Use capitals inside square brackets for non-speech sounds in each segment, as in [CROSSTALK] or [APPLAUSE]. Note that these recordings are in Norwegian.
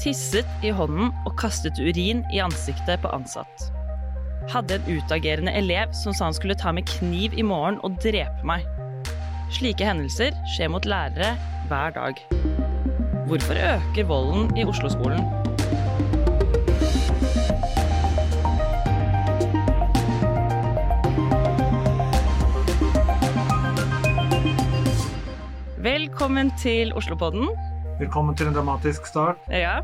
tisset i hånden og kastet urin i ansiktet på ansatt. Hadde en utagerende elev som sa han skulle ta med kniv i morgen og drepe meg. Slike hendelser skjer mot lærere hver dag. Hvorfor øker volden i Oslo-skolen? Velkommen til Oslopodden. Velkommen til en dramatisk start. Ja.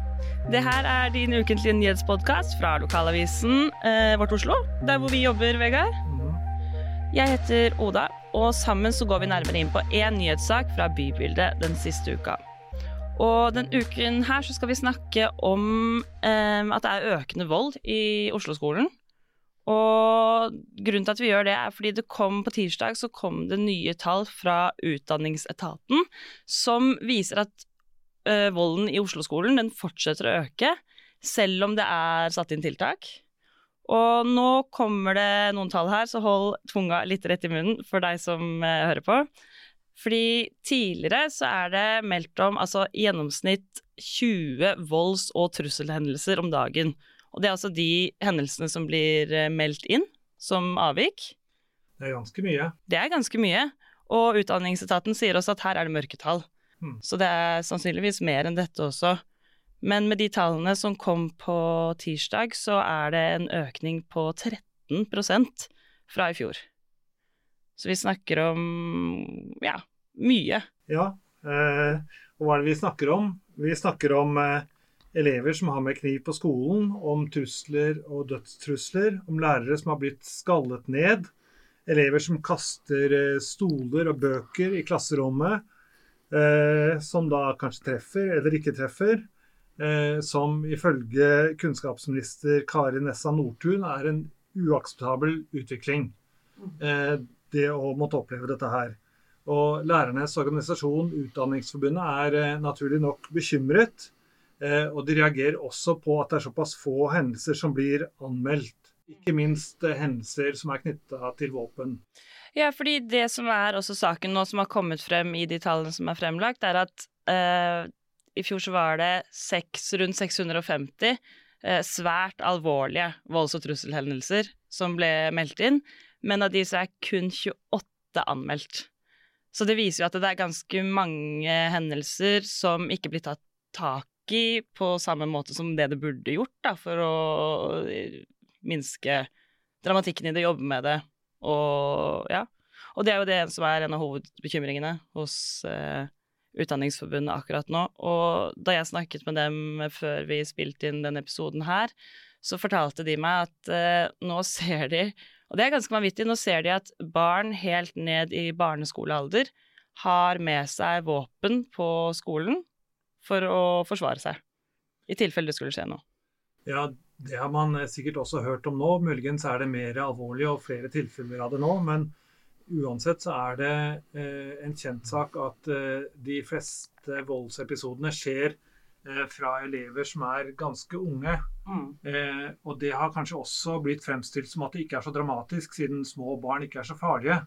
Det her er din ukentlige nyhetspodkast fra lokalavisen eh, Vårt Oslo, der hvor vi jobber, Vegard. Jeg heter Oda, og sammen så går vi nærmere inn på én nyhetssak fra bybildet den siste uka. Og den uken her så skal vi snakke om eh, at det er økende vold i Oslo-skolen. Og grunnen til at vi gjør det, er fordi det kom på tirsdag så kom det nye tall fra Utdanningsetaten som viser at ø, volden i Oslo-skolen den fortsetter å øke, selv om det er satt inn tiltak. Og nå kommer det noen tall her, så hold tunga litt rett i munnen for deg som uh, hører på. Fordi tidligere så er det meldt om altså i gjennomsnitt 20 volds- og trusselhendelser om dagen. Og det er altså de hendelsene som blir eh, meldt inn som avvik. Det er ganske mye. Det er ganske mye. Og Utdanningsetaten sier også at her er det mørketall. Mm. Så det er sannsynligvis mer enn dette også. Men med de tallene som kom på tirsdag, så er det en økning på 13% fra i fjor. Så vi snakker om ja, mye. Ja. Eh, og hva er det vi snakker om? Vi snakker om eh, elever som har med kniv på skolen, om trusler og dødstrusler, om lærere som har blitt skallet ned, elever som kaster eh, stoler og bøker i klasserommet, eh, som da kanskje treffer eller ikke treffer, eh, som ifølge kunnskapsminister Kari Nessa Nordtun er en uakseptabel utvikling. Eh, det å måtte oppleve dette her. Og Lærernes organisasjon, Utdanningsforbundet, er eh, naturlig nok bekymret. Eh, og de reagerer også på at det er såpass få hendelser som blir anmeldt. Ikke minst eh, hendelser som er knytta til våpen. Ja, fordi det som er også saken nå som har kommet frem i de tallene som er fremlagt, er at uh, i fjor så var det 6, rundt 650 uh, svært alvorlige volds- og trusselhendelser som ble meldt inn, men av de så er kun 28 anmeldt. Så det viser jo at det er ganske mange hendelser som ikke blir tatt tak i på samme måte som det det burde gjort, da, for å eh, minske dramatikken i det, jobbe med det. Og ja. Og det er jo det som er en av hovedbekymringene hos eh, Utdanningsforbundet akkurat nå. Og da jeg snakket med dem før vi spilte inn denne episoden her, så fortalte de meg at eh, nå ser de, og det er ganske vanvittig, nå ser de at barn helt ned i barneskolealder har med seg våpen på skolen for å forsvare seg. I tilfelle det skulle skje noe. Ja, det har man eh, sikkert også hørt om nå. Muligens er det mer alvorlig og flere tilfeller av det nå. Men uansett så er det eh, en kjent sak at eh, de fleste voldsepisodene skjer eh, fra elever som er ganske unge. Eh, og det har kanskje også blitt fremstilt som at det ikke er så dramatisk, siden små barn ikke er så farlige.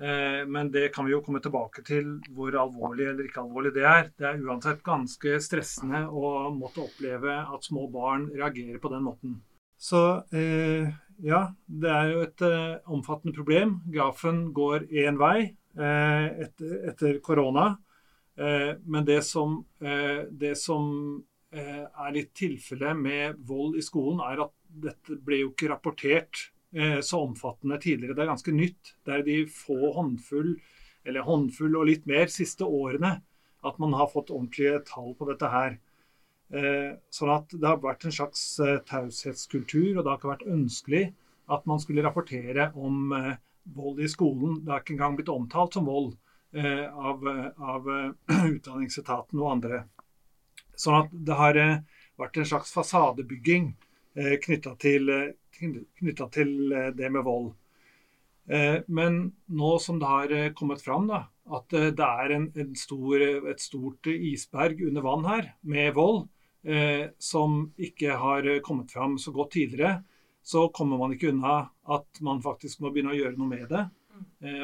Eh, men det kan vi jo komme tilbake til hvor alvorlig eller ikke alvorlig det er. Det er uansett ganske stressende å måtte oppleve at små barn reagerer på den måten. Så eh, ja, det er jo et eh, omfattende problem. Grafen går én vei etter, korona. Men det som, det som er litt tilfellet med vold i skolen, er at dette ble jo ikke rapportert så omfattende tidligere. Det er ganske nytt. Det er de få håndfull, eller håndfull og litt mer, siste årene at man har fått ordentlige tall på dette her. Eh, sånn at det har vært en slags eh, taushetskultur, og det har ikke vært ønskelig at man skulle rapportere om eh, vold i skolen. Det har ikke engang blitt omtalt som vold eh, av, av eh, [CLEARS THROAT] Utdanningsetaten og andre. Sånn at det har eh, vært en slags fasadebygging eh, knytta til, knyttet til eh, det med vold. Eh, men nå som det har eh, kommet fram da, at det er en, en stor, et stort isberg under vann her med vold, som ikke har kommet fram så godt tidligere, så kommer man ikke unna at man faktisk må begynne å gjøre noe med det.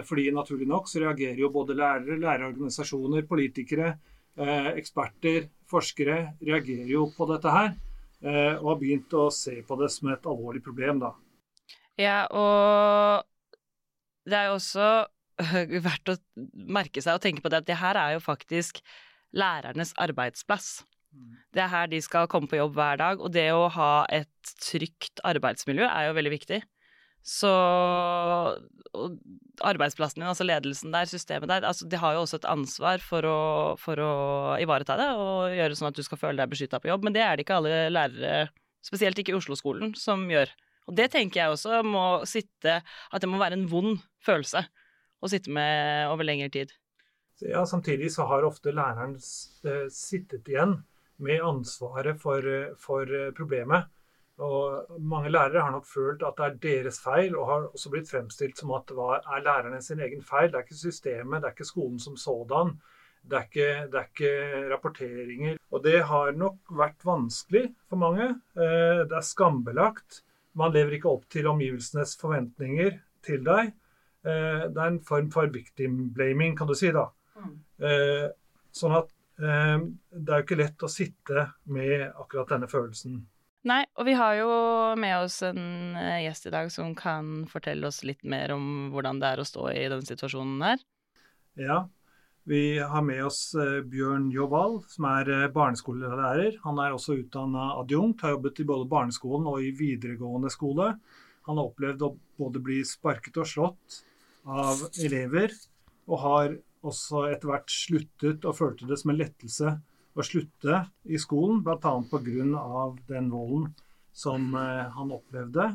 Fordi naturlig nok så reagerer jo både lærere, lærerorganisasjoner, politikere, eksperter, forskere reagerer jo på dette her, og har begynt å se på det som et alvorlig problem, da. Ja, og det er jo også [LAUGHS] verdt å merke seg og tenke på det at det her er jo faktisk lærernes arbeidsplass. Det er her de skal komme på jobb hver dag, og det å ha et trygt arbeidsmiljø er jo veldig viktig. Så arbeidsplassen din, altså ledelsen der, systemet der, altså de har jo også et ansvar for å, for å ivareta det og gjøre sånn at du skal føle deg beskytta på jobb, men det er det ikke alle lærere, spesielt ikke i Oslo-skolen, som gjør. Og det tenker jeg også må sitte At det må være en vond følelse å sitte med over lengre tid. Ja, Samtidig så har ofte læreren eh, sittet igjen med ansvaret for, eh, for eh, problemet. Og mange lærere har nok følt at det er deres feil, og har også blitt fremstilt som at det er lærerne sin egen feil. Det er ikke systemet, det er ikke skolen som sådan. Det er, ikke, det er ikke rapporteringer. Og det har nok vært vanskelig for mange. Eh, det er skambelagt. Man lever ikke opp til omgivelsenes forventninger til deg. Eh, det er en form for victim blaming, kan du si. da. Mm. Sånn at det er jo ikke lett å sitte med akkurat denne følelsen. Nei, og vi har jo med oss en eh, gjest i dag som kan fortelle oss litt mer om hvordan det er å stå i denne situasjonen her. Ja, vi har med oss eh, Bjørn Jovald, som er eh, barneskolelærer. Han er også utdanna adjunkt, har jobbet i både barneskolen og i videregående skole. Han har opplevd å både bli sparket og slått av elever, og har også etter hvert sluttet og følte det som en lettelse å slutte i skolen, bl.a. pga. den volden som eh, han opplevde.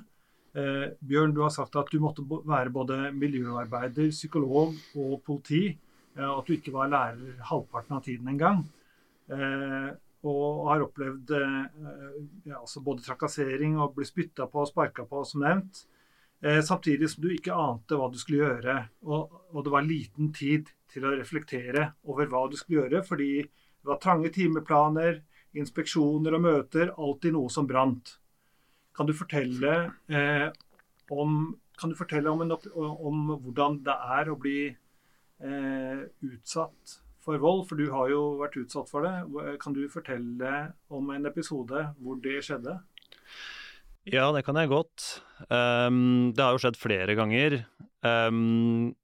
Eh, Bjørn, du har sagt at du måtte være både miljøarbeider, psykolog og politi. Eh, at du ikke var lærer halvparten av tiden engang. Og har opplevd ja, altså både trakassering og bli spytta på og sparka på, som nevnt. Samtidig som du ikke ante hva du skulle gjøre. Og, og det var liten tid til å reflektere over hva du skulle gjøre, fordi det var trange timeplaner, inspeksjoner og møter, alltid noe som brant. Kan du fortelle, eh, om, kan du fortelle om, en, om, hvordan det er å bli eh, utsatt for vold? For du har jo vært utsatt for det. Kan du fortelle om en episode hvor det skjedde? Ja, det kan jeg godt. Um, det har jo skjedd flere ganger. Um,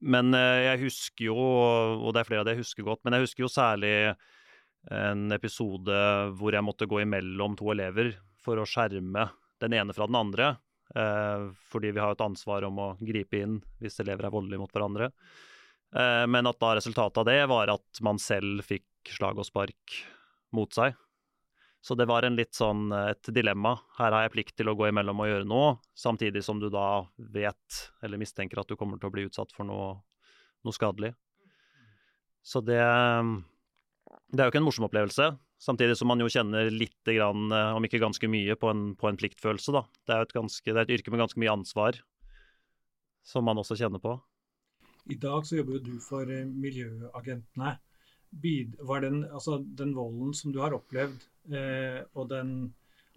men eh, jeg husker jo, og det er flere av det jeg husker godt, men jeg husker jo særlig en episode hvor jeg måtte gå imellom to elever for å skjerme den ene fra den andre. Eh, fordi vi har et ansvar om å gripe inn hvis elever er voldelige mot hverandre. Eh, men at da resultatet av det var at man selv fikk slag og spark mot seg. Så det var en litt sånn et dilemma. Her har jeg plikt til å gå imellom og gjøre noe, samtidig som du da vet eller mistenker at du kommer til å bli utsatt for noe, noe skadelig. Så det Det er jo ikke en morsom opplevelse. Samtidig som man jo kjenner lite grann, om ikke ganske mye, på en, på en pliktfølelse, da. Det er, ganske, det er et yrke med ganske mye ansvar, som man også kjenner på. I dag så jobber du for eh, Miljøagentene var den, altså, den volden som du har opplevd, eh, og den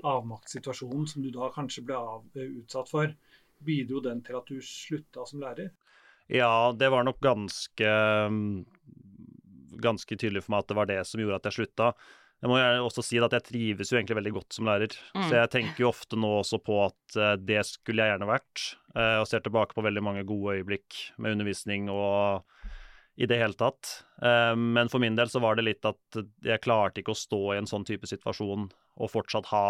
avmaktssituasjonen som du da kanskje ble av, eh, utsatt for, bidro den til at du slutta som lærer? Ja, det var nok ganske, ganske tydelig for meg at det var det som gjorde at jeg slutta. Jeg må også si at jeg trives jo egentlig veldig godt som lærer. Mm. Så jeg tenker jo ofte nå også på at uh, det skulle jeg gjerne vært. Og ser tilbake på veldig mange gode øyeblikk med undervisning og i det hele tatt. Eh, men for min del så var det litt at jeg klarte ikke å stå i en sånn type situasjon og fortsatt ha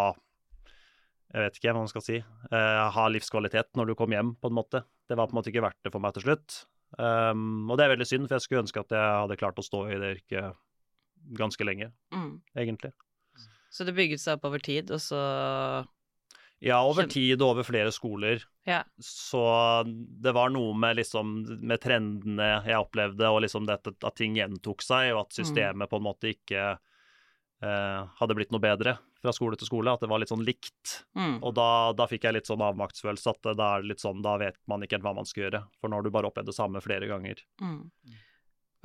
jeg vet ikke hva man skal si, eh, ha livskvalitet når du kom hjem, på en måte. Det var på en måte ikke verdt det for meg til slutt. Um, og det er veldig synd, for jeg skulle ønske at jeg hadde klart å stå i det yrket ganske lenge, mm. egentlig. Så det bygget seg opp over tid, og så ja, over tid og over flere skoler. Ja. Så det var noe med, liksom, med trendene jeg opplevde, og liksom dette, at ting gjentok seg, og at mm. systemet mm. på en måte ikke eh, hadde blitt noe bedre fra skole til skole. At det var litt sånn likt. Mm. Og da, da, fikk jeg litt sånn avmaktsfølelse. At da er litt sånn, da vet man ikke helt hva man skal gjøre. For nå har du bare opplevd det samme flere ganger. Mm.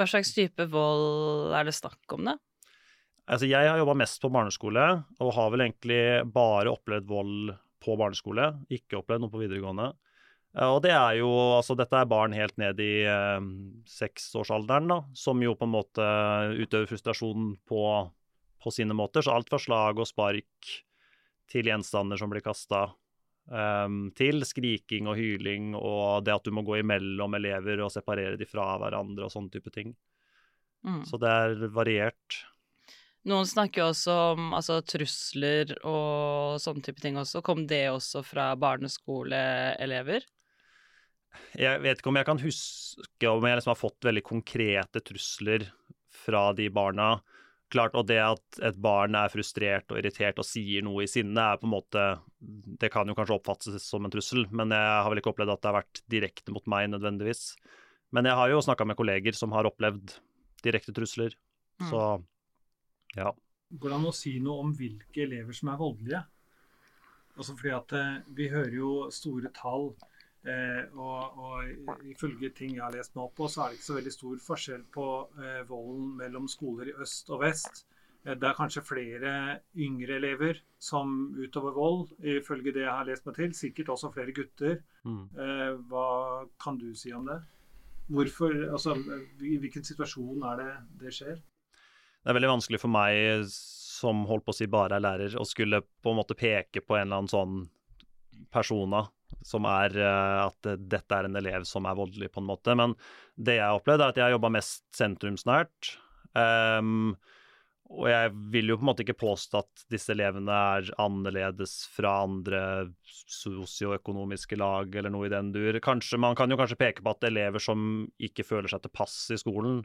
Hva slags type vold er det snakk om, da? Altså, jeg har jobba mest på barneskole, og har vel egentlig bare opplevd vold på barneskole, ikke opplevd noe på videregående. Og det er jo Altså, dette er barn helt ned i eh, seksårsalderen, da, som jo på en måte utøver frustrasjon på, på sine måter. Så alt fra slag og spark til gjenstander som blir kasta, um, til skriking og hyling og det at du må gå imellom elever og separere de fra hverandre og sånne type ting. Mm. Så det er variert. Noen snakker jo også om altså, trusler og sånne type ting også. Kom det også fra barneskoleelever? Jeg vet ikke om jeg kan huske om jeg liksom har fått veldig konkrete trusler fra de barna. Klart, og det at et barn er frustrert og irritert og sier noe i sinne, er på en måte Det kan jo kanskje oppfattes som en trussel, men jeg har vel ikke opplevd at det har vært direkte mot meg nødvendigvis. Men jeg har jo snakka med kolleger som har opplevd direkte trusler, Mm. så ja. Går det an å si noe om hvilke elever som er voldelige? Altså fordi at eh, Vi hører jo store tall, eh, og, og ifølge ting jeg har lest meg på, så er det ikke så veldig stor forskjell på eh, volden mellom skoler i øst og vest. Eh, Det er kanskje flere yngre elever som utøver vold, ifølge det jeg har lest meg til. Sikkert også flere gutter. Mm. Eh, Hva kan du si om det? Hvorfor, altså, I hvilken situasjon er det det skjer? Det er veldig vanskelig for meg som holdt på å si bare er lærer, å skulle på en måte peke på en eller annen sånn persona som er eh, at dette er en elev som er voldelig, på en måte. Men det jeg har opplevd, er at jeg har jobba mest sentrumsnært. Um, og jeg vil jo på en måte ikke påstå at disse elevene er annerledes fra andre sosioøkonomiske lag eller noe i den dur. Kanskje, man kan jo kanskje peke på at elever som ikke føler seg til pass i skolen,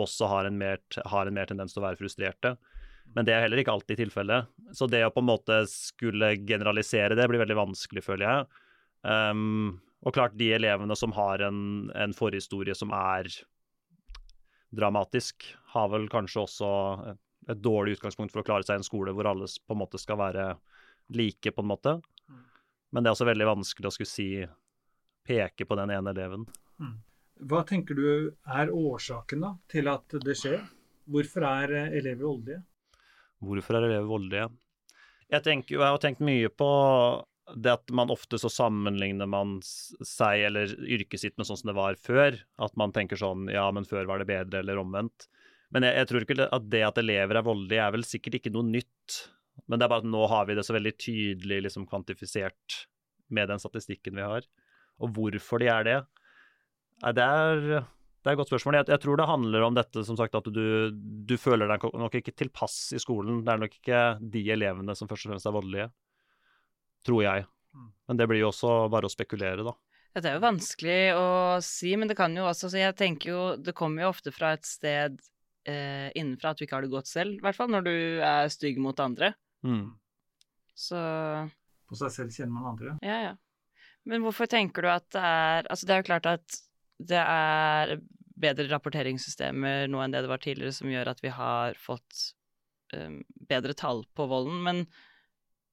også har en, mer, har en mer tendens til å være frustrerte. Men det er heller ikke alltid tilfellet. Så det å på en måte skulle generalisere det blir veldig vanskelig, føler jeg. Um, og klart, de elevene som har en, en forhistorie som er dramatisk, har vel kanskje også et dårlig utgangspunkt for å klare seg i en skole hvor alle på en måte skal være like, på en måte. Men det er også veldig vanskelig å skulle si peke på den ene eleven. Hva tenker du er årsaken da, til at det skjer? Hvorfor er eh, elever voldelige? Hvorfor er elever voldelige? Jeg, tenker, jeg har tenkt mye på det at man ofte så sammenligner man seg eller yrket sitt med sånn som det var før. At man tenker sånn ja, men før var det bedre, eller omvendt. Men jeg, jeg tror ikke at det at elever er voldelige, er vel sikkert ikke noe nytt. Men det er bare at nå har vi det så veldig tydelig liksom, kvantifisert med den statistikken vi har. Og hvorfor de er det, Nei, det er, det er et godt spørsmål. Jeg, jeg, tror det handler om dette, som sagt, at du, du føler deg nok ikke tilpass i skolen. Det er nok ikke de elevene som først og fremst er voldelige. Tror jeg. Men det blir jo også bare å spekulere, da. Dette er jo vanskelig å si, men det kan jo også si. jeg tenker jo Det kommer jo ofte fra et sted eh, innenfra at du ikke har det godt selv, i hvert fall når du er stygg mot andre. Mm. Så På seg selv kjenner man andre. Ja, ja. Men hvorfor tenker du at det er Altså, det er jo klart at det er bedre rapporteringssystemer nå enn det det var tidligere, som gjør at vi har fått um, bedre tall på volden. Men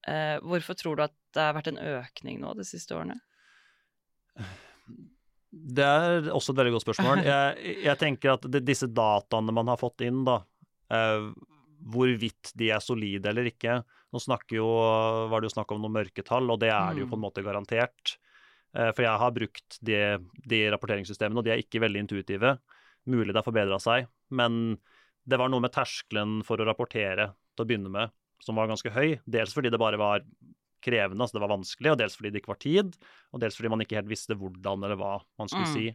uh, hvorfor tror du at det har vært en økning nå de siste årene? Det er også et veldig godt spørsmål. [LAUGHS] Jeg, jeg tenker at det, disse dataene man har fått inn, da, uh, hvorvidt de er solide eller ikke Nå snakker jo, var det jo snakk om noen mørketall, og det er det jo på en måte garantert. Uh, for jeg har brukt de, de rapporteringssystemene, og de er ikke veldig intuitive. Mulig det har forbedra seg, men det var noe med terskelen for å rapportere til å begynne med som var ganske høy. Dels fordi det bare var krevende, altså det var vanskelig, og dels fordi det ikke var tid, og dels fordi man ikke helt visste hvordan eller hva man skulle Mm. si.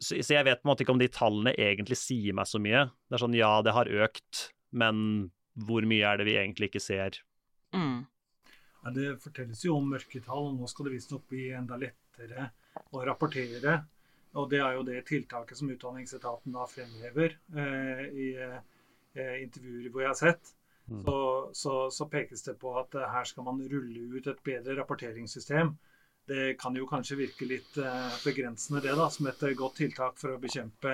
Så, så jeg vet på en måte ikke om de tallene egentlig sier meg så mye. Det er sånn ja, det har økt, men hvor mye er det vi egentlig ikke ser? Mm. Det fortelles jo om mørketall, og nå skal det visstnok bli enda lettere å rapportere. Og det er jo det tiltaket som Utdanningsetaten da fremhever eh, i eh, intervjuer hvor jeg har sett. Mm. Så, så, så, pekes det på at eh, her skal man rulle ut et bedre rapporteringssystem. Det kan jo kanskje virke litt eh, begrensende det da, som et eh, godt tiltak for å bekjempe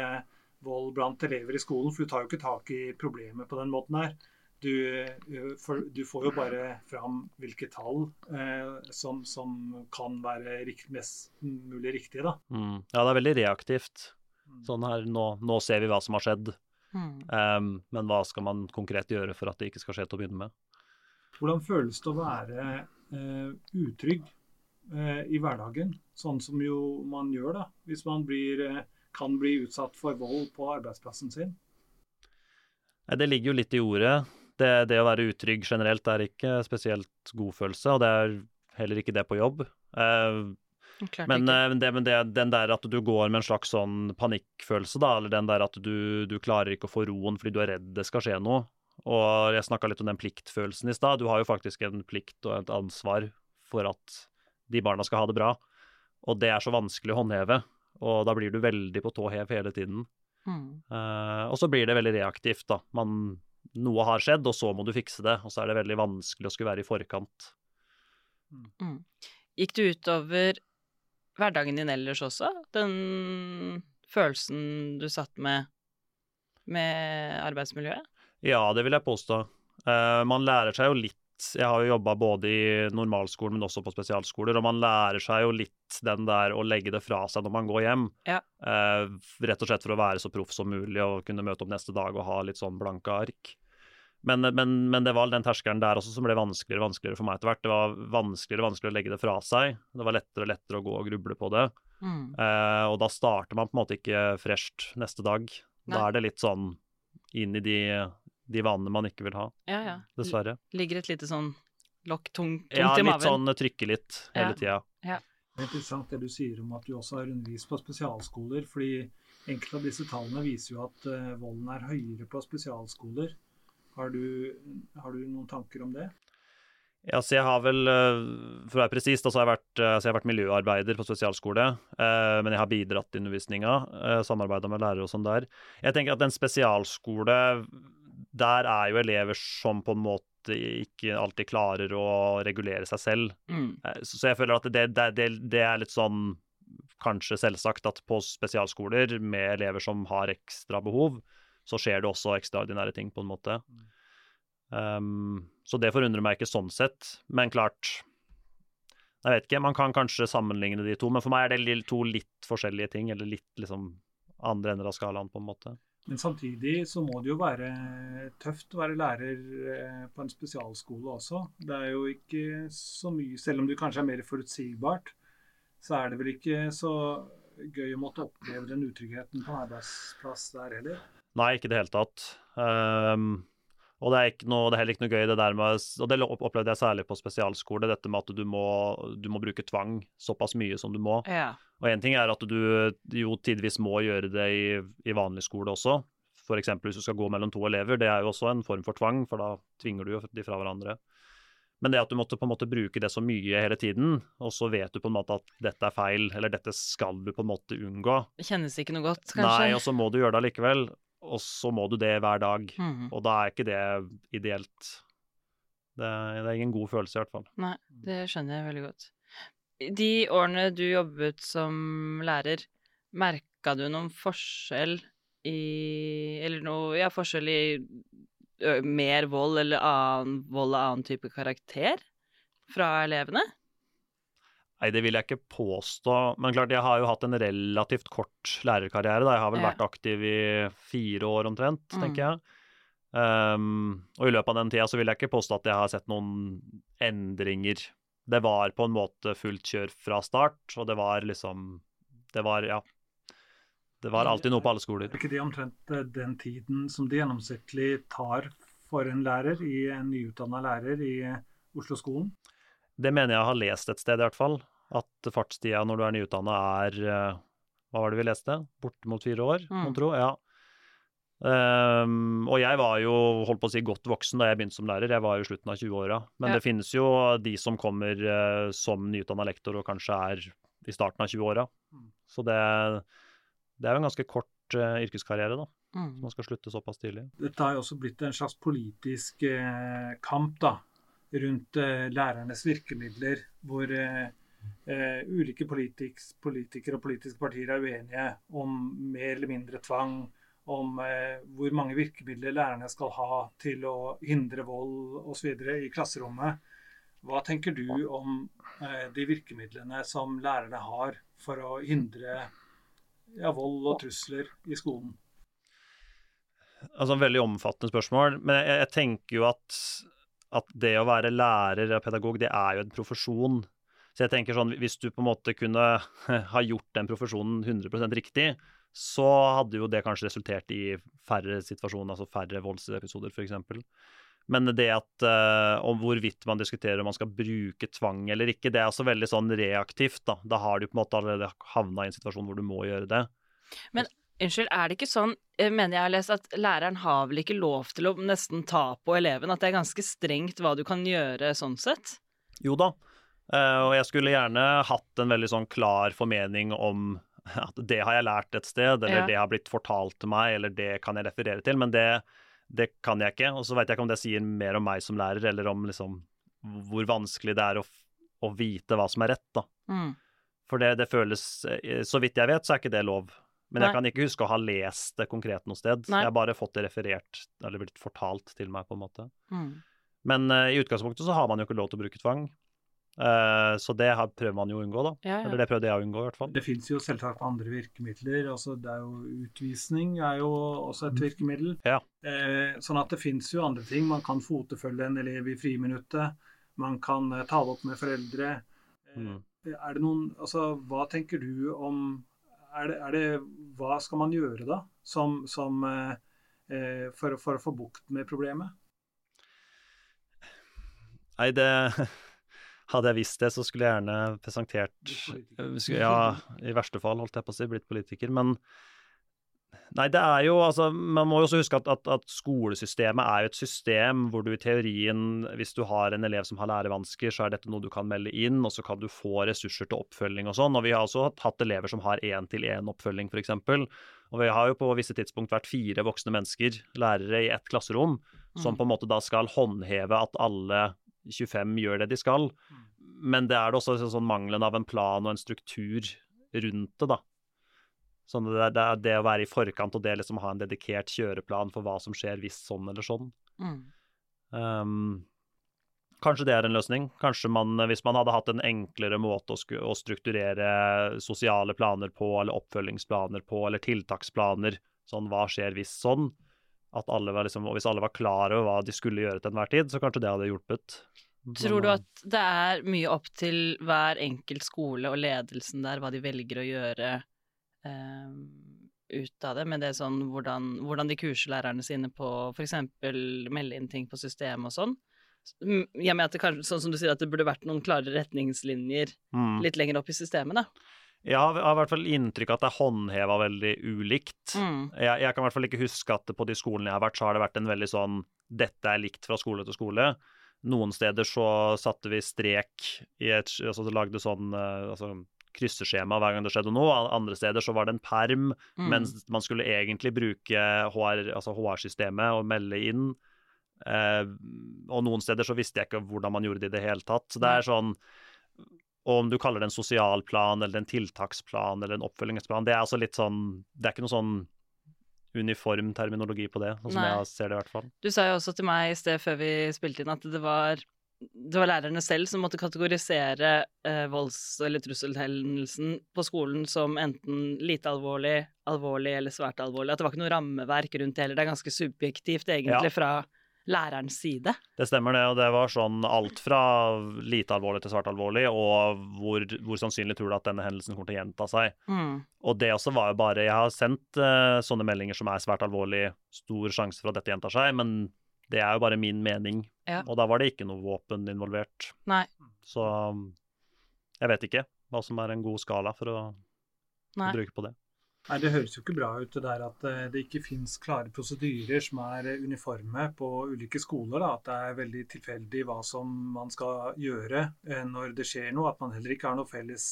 vold blant elever i skolen. For du tar jo ikke tak i problemet på den måten her. Du, eh, for, du får jo bare fram hvilke tall eh, som, som, kan være rikt, mest mulig riktige. da. Mm. Ja, det er veldig reaktivt. Sånn her, nå, nå ser vi hva som har skjedd. Mm. Um, men hva skal man konkret gjøre for at det ikke skal skje til å begynne med? Hvordan føles det å være eh, utrygg eh, i hverdagen, sånn som jo man gjør da, hvis man blir, eh, kan bli utsatt for vold på arbeidsplassen sin? Det ligger jo litt i ordet. Det, det å være utrygg generelt er ikke spesielt god følelse, og det er heller ikke det på jobb. Uh, men, det, men det, den der at du går med en slags sånn panikkfølelse, da, eller den der at du, du klarer ikke å få roen fordi du er redd det skal skje noe. Og jeg snakka litt om den pliktfølelsen i stad. Du har jo faktisk en plikt og et ansvar for at de barna skal ha det bra. Og det er så vanskelig å håndheve, og da blir du veldig på tå hev hele tiden. Mm. Uh, og så blir det veldig reaktivt, da. Man, noe har skjedd, og så må du fikse det. Og så er det veldig vanskelig å skulle være i forkant. Gikk det utover hverdagen din ellers også? Den følelsen du satt med med arbeidsmiljøet? Ja, det vil jeg påstå. Uh, man lærer seg jo litt Jeg har jo jobba både i normalskolen, men også på spesialskoler, og man lærer seg jo litt den der å legge det fra seg når man går hjem. Ja. Eh, rett og slett for å være så proff som mulig og kunne møte opp neste dag og ha litt sånn blanke ark. Men, men, men det var den terskelen der også som ble vanskeligere og vanskeligere for meg etter hvert. Det var vanskeligere og vanskeligere å legge det fra seg. Det var lettere og lettere å gå og gruble på det. Mm. Eh, og da starter man på en måte ikke fresht neste dag. Nei. Da er det litt sånn inn i de, de vanene man ikke vil ha, Ja, ja. dessverre. Ligger et lite sånn lokk tung, tungt Ja, i litt sånn trykke litt hele Ja. tida. Det er interessant det du sier om at du også har undervist på spesialskoler. fordi enkelte av disse tallene viser jo at uh, volden er høyere på spesialskoler. Har du, har du noen tanker om det? Ja, så jeg har vel, eh, for å være presis, altså så har jeg vært, eh, jeg har vært miljøarbeider på spesialskole. eh, Men jeg har bidratt i undervisninga, samarbeida med lærere og sånn der. Jeg tenker at en spesialskole, der er jo elever som på en måte ikke alltid klarer å regulere seg selv. Mm. Eh, Så jeg føler at det, det, det, det er litt sånn kanskje selvsagt at på spesialskoler med elever som har ekstra behov, så skjer det også ekstraordinære ting, på en måte. Um, så det forundrer meg ikke sånn sett. Men klart Jeg vet ikke, man kan kanskje sammenligne de to, men for meg er det to litt forskjellige ting, eller litt liksom andre ender av skalaen, på en måte. Men samtidig så må det jo være tøft å være lærer eh, på en spesialskole også. Det er jo ikke så mye Selv om det kanskje er mer forutsigbart, så er det vel ikke så gøy å måtte oppleve den utryggheten på arbeidsplass der heller. Nei, ikke i det hele tatt. Um, og det er, ikke noe, det er heller ikke noe gøy det der med Og det opplevde jeg særlig på spesialskole, dette med at du må, du må bruke tvang såpass mye som du må. Ja. Og én ting er at du jo tidvis må gjøre det i, i vanlig skole også. F.eks. hvis du skal gå mellom to elever. Det er jo også en form for tvang, for da tvinger du jo de fra hverandre. Men det at du måtte på en måte bruke det så mye hele tiden, og så vet du på en måte at dette er feil, eller dette skal du på en måte unngå. Det kjennes ikke noe godt, kanskje? Nei, og så må du gjøre det allikevel. Og så må du det hver dag. Mm. Og da er ikke det ideelt. Det, det er ingen god følelse, i hvert fall. Nei, det skjønner jeg veldig godt. De årene du jobbet som lærer, merka du noen forskjell i Eller noe Ja, forskjell i mer vold eller annen vold av annen type karakter fra elevene? Nei, det vil jeg ikke påstå. Men klart, jeg har jo hatt en relativt kort lærerkarriere. Da. Jeg har vel Ja. vært aktiv i fire år omtrent, Mm. tenker jeg. Um, og i løpet av den tida så vil jeg ikke påstå at jeg har sett noen endringer. Det var på en måte fullt kjør fra start, og det var liksom Det var, ja. Det var alltid noe på alle skoler. Er ikke det omtrent eh, den tiden som det gjennomsnittlig tar for en lærer, i en nyutdanna lærer i eh, Oslo-skolen? Det mener jeg har lest et sted, i hvert fall. At fartstida når du er nyutdanna er eh, Hva var det vi leste? Bortimot fire år, Mm. mon tro. Ja. Um, og jeg var jo holdt på å si godt voksen da jeg begynte som lærer, jeg var jo i slutten av 20-åra. Men Ja. det finnes jo de som kommer uh, som nyutdanna lektor og kanskje er i starten av 20-åra. Mm. Så det, det er jo en ganske kort uh, yrkeskarriere, da. Mm. Man skal slutte såpass tidlig. Dette har jo også blitt en slags politisk uh, kamp da, rundt lærernes virkemidler, hvor eh, eh, ulike politik politikere og politiske partier er uenige om mer eller mindre tvang, om eh, hvor mange virkemidler lærerne skal ha til å hindre vold osv. i klasserommet. Hva tenker du om eh, de virkemidlene som lærerne har for å hindre ja, vold og trusler i skolen? Altså, veldig omfattende spørsmål. Men jeg, jeg tenker jo at, at det å være lærer og pedagog, det er jo en profesjon. Så jeg tenker sånn, hvis du på en måte kunne [LAUGHS] ha gjort den profesjonen 100% riktig, så hadde jo det kanskje resultert i færre situasjoner, altså færre voldsepisoder f.eks. Men det at uh, om hvorvidt man diskuterer om man skal bruke tvang eller ikke, det er også veldig sånn reaktivt. Da Da har du på en måte allerede havna i en situasjon hvor du må gjøre det. Men unnskyld, er det ikke sånn, eh, mener jeg har lest, at læreren har vel ikke lov til å nesten ta på eleven? At det er ganske strengt hva du kan gjøre sånn sett? Jo da, og jeg skulle gjerne hatt en veldig sånn klar formening om at det har jeg lært et sted, eller ja. det har blitt fortalt til meg, eller det kan jeg referere til. Men det, det kan jeg ikke. Og så veit jeg ikke om det sier mer om meg som lærer, eller om liksom hvor vanskelig det er å, å vite hva som er rett, da. Mm. For det, det, føles eh, Så vidt jeg vet, så er ikke det lov. Men Nei. jeg kan ikke huske å ha lest det konkret noe sted. Nei. Jeg har bare fått det referert, eller blitt fortalt til meg, på en måte. Mm. Men uh, i utgangspunktet så har man jo ikke lov til å bruke tvang. Uh, så det har, prøver man jo å unngå, da. Ja, ja. Eller det prøvde jeg å unngå, i hvert fall. Det fins jo selvsagt andre virkemidler. altså det er jo Utvisning er jo også et mm. virkemiddel. Ja. Uh, sånn at det fins jo andre ting. Man kan fotefølge en elev i friminuttet. Man kan uh, ta det opp med foreldre. Mm. Er det noen Altså, hva tenker du om er det, er det Hva skal man gjøre da, som, som for, for å få bukt med problemet? Nei, det [LAUGHS] hadde jeg visst det, så skulle jeg gjerne presentert Ja, i verste fall, holdt jeg på å si, blitt politiker. Men Nei, det er jo altså Man må jo også huske at, at, at, skolesystemet er jo et system hvor du i teorien, hvis du har en elev som har lærevansker, så er dette noe du kan melde inn, og så kan du få ressurser til oppfølging og sånn. Og vi har også hatt elever som har én-til-én-oppfølging, f.eks. Og vi har jo på visse tidspunkt vært fire voksne mennesker, lærere, i ett klasserom, som mm. på en måte da skal håndheve at alle 25 gjør det de skal. Men det er det også sånn mangelen av en plan og en struktur rundt det, da. Sånn det, det, det å være i forkant og det liksom ha en dedikert kjøreplan for hva som skjer hvis sånn eller sånn. Mm. Um, kanskje det er en løsning. Kanskje man, hvis man hadde hatt en enklere måte å, å strukturere sosiale planer på, eller oppfølgingsplaner på, eller tiltaksplaner, sånn hva skjer hvis sånn, at alle var liksom, og hvis alle var klar over hva de skulle gjøre til enhver tid, så kanskje det hadde hjulpet. Tror du at det er mye opp til hver enkelt skole og ledelsen der, hva de velger å gjøre eh, ut av det, med det sånn hvordan, hvordan de kurser lærerne sine på f.eks. melde inn ting på systemet og sånn? Jeg mener at det kanskje, sånn som du sier, at det burde vært noen klare retningslinjer mm. litt lenger opp i systemet, da. Jeg har, i hvert fall inntrykk av at det er håndheva veldig ulikt. Mm. Jeg, jeg, kan i hvert fall ikke huske at på de skolene jeg har vært, så har det vært en veldig sånn Dette er likt fra skole til skole. Noen steder så satte vi strek i et Altså lagde sånn eh, altså, krysseskjema hver gang det skjedde noe. Andre steder så var det en perm, mm. mens man skulle egentlig bruke HR, altså HR-systemet og melde inn. Eh, og noen steder så visste jeg ikke hvordan man gjorde det i det hele tatt. Så det er sånn og om du kaller det en sosial plan eller en tiltaksplan eller en oppfølgingsplan, det er altså litt sånn Det er ikke noe sånn uniform terminologi på det, sånn som jeg ser det i hvert fall. Du sa jo også til meg i sted før vi spilte inn at det var, det var lærerne selv som måtte kategorisere eh, volds- eller trusselhendelsen på skolen som enten lite alvorlig, alvorlig eller svært alvorlig. At det var ikke noe rammeverk rundt det heller. Det er ganske subjektivt egentlig ja. fra lærerens side. Det stemmer det, og det var sånn alt fra lite alvorlig til svært alvorlig, og hvor, hvor sannsynlig tror du at denne hendelsen kommer til å gjenta seg. Mm. Og det også var jo bare Jeg har sendt uh, sånne meldinger som er svært alvorlig, stor sjanse for at dette gjentar seg, men det er jo bare min mening. Ja. Og da var det ikke noe våpen involvert. Nei. Så jeg vet ikke hva som er en god skala for å, å bruke på det. Nei, Det høres jo ikke bra ut det der at eh, det ikke finnes klare prosedyrer som er eh, uniforme på ulike skoler. Da. At det er veldig tilfeldig hva som man skal gjøre eh, når det skjer noe. At man heller ikke har noe felles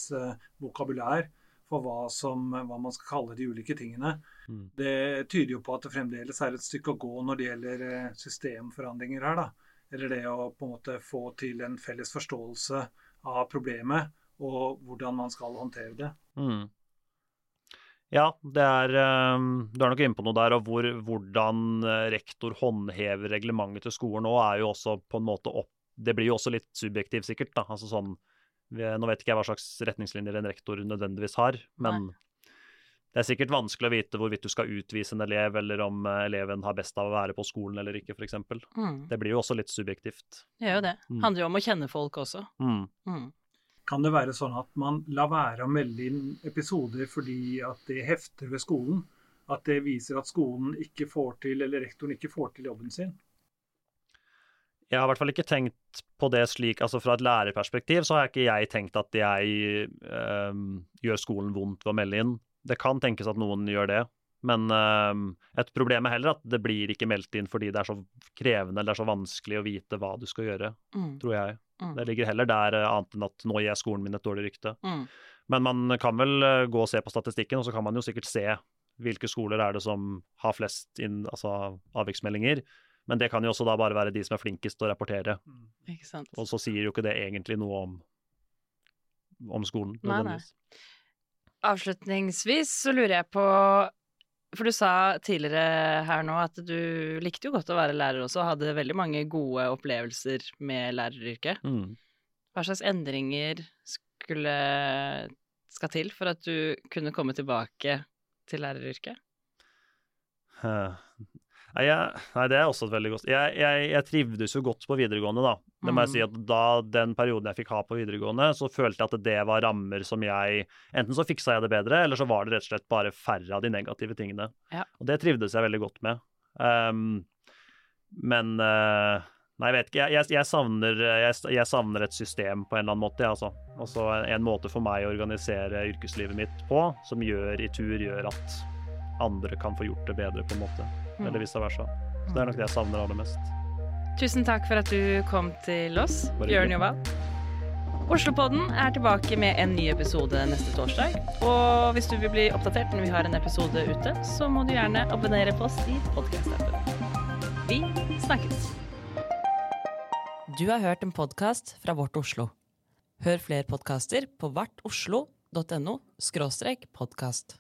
vokabulær for hva, som, hva man skal kalle de ulike tingene. Mm. Det tyder jo på at det fremdeles er et stykke å gå når det gjelder systemforandringer her. da. Eller det å på en måte få til en felles forståelse av problemet og hvordan man skal håndtere det. Mm. Ja, det er, ehm, du er nok inne på noe der. Og hvor, hvordan eh, rektor håndhever reglementet til skolen nå, er jo også på en måte opp Det blir jo også litt subjektivt, sikkert. da, altså sånn, Nå vet ikke jeg hva slags retningslinjer en rektor nødvendigvis har, men Nei. det er sikkert vanskelig å vite hvorvidt du skal utvise en elev, eller om eh, eleven har best av å være på skolen eller ikke, f.eks. Mm. Det blir jo også litt subjektivt. Det gjør jo det. Mm. Handler jo om å kjenne folk også. Mm. Mm. Kan det være sånn at man lar være å melde inn episoder fordi at det hefter ved skolen? At det viser at skolen ikke får til, eller rektoren ikke får til jobben sin? Jeg har i hvert fall ikke tenkt på det slik, altså fra et lærerperspektiv så har ikke jeg tenkt at jeg øh, gjør skolen vondt ved å melde inn. Det kan tenkes at noen gjør det, men uh, et problem er heller at det blir ikke meldt inn fordi det er så krevende eller det er så vanskelig å vite hva du skal gjøre, Mm. tror jeg. Mm. Det ligger heller der uh, annet enn at nå gir jeg skolen min et dårlig rykte. Mm. Men man kan vel uh, gå og se på statistikken, og så kan man jo sikkert se hvilke skoler er det som har flest inn, altså avviksmeldinger. Men det kan jo også da bare være de som er flinkest til å rapportere. Sant. Og så sier jo ikke det egentlig noe om, om skolen. Nei, nødvendigvis. Avslutningsvis så lurer jeg på For du sa tidligere her nå at du likte jo godt å være lærer også, og hadde veldig mange gode opplevelser med læreryrket. Mm. Hva slags endringer skulle skal til for at du kunne komme tilbake til læreryrket? Eh, Nei, jeg, nei, det er også et veldig godt jeg, jeg, jeg trivdes jo godt på videregående, da. Det må jeg Mm. si at da den perioden jeg fikk ha på videregående, så følte jeg at det var rammer som jeg Enten så fiksa jeg det bedre, eller så var det rett og slett bare færre av de negative tingene. Ja. Og det trivdes jeg veldig godt med. Um, men uh, Nei, jeg vet ikke. Jeg, jeg, savner, jeg, savner et system på en eller annen måte, jeg, altså. Altså en, en måte for meg å organisere yrkeslivet mitt på, som gjør i tur gjør at andre kan få gjort det bedre, på en måte. Mm. Eller vice versa. Så det er nok det jeg savner aller mest. Tusen takk for at du kom til oss, Bjørn hyggelig. Oslopodden er tilbake med en ny episode neste torsdag. Og hvis du vil bli oppdatert når vi har en episode ute, så må du gjerne abonnere på oss i podkast-appen. Vi snakkes! Du har hørt en podkast fra Vårt Oslo. Hør flere podkaster på vartoslo.no podkast.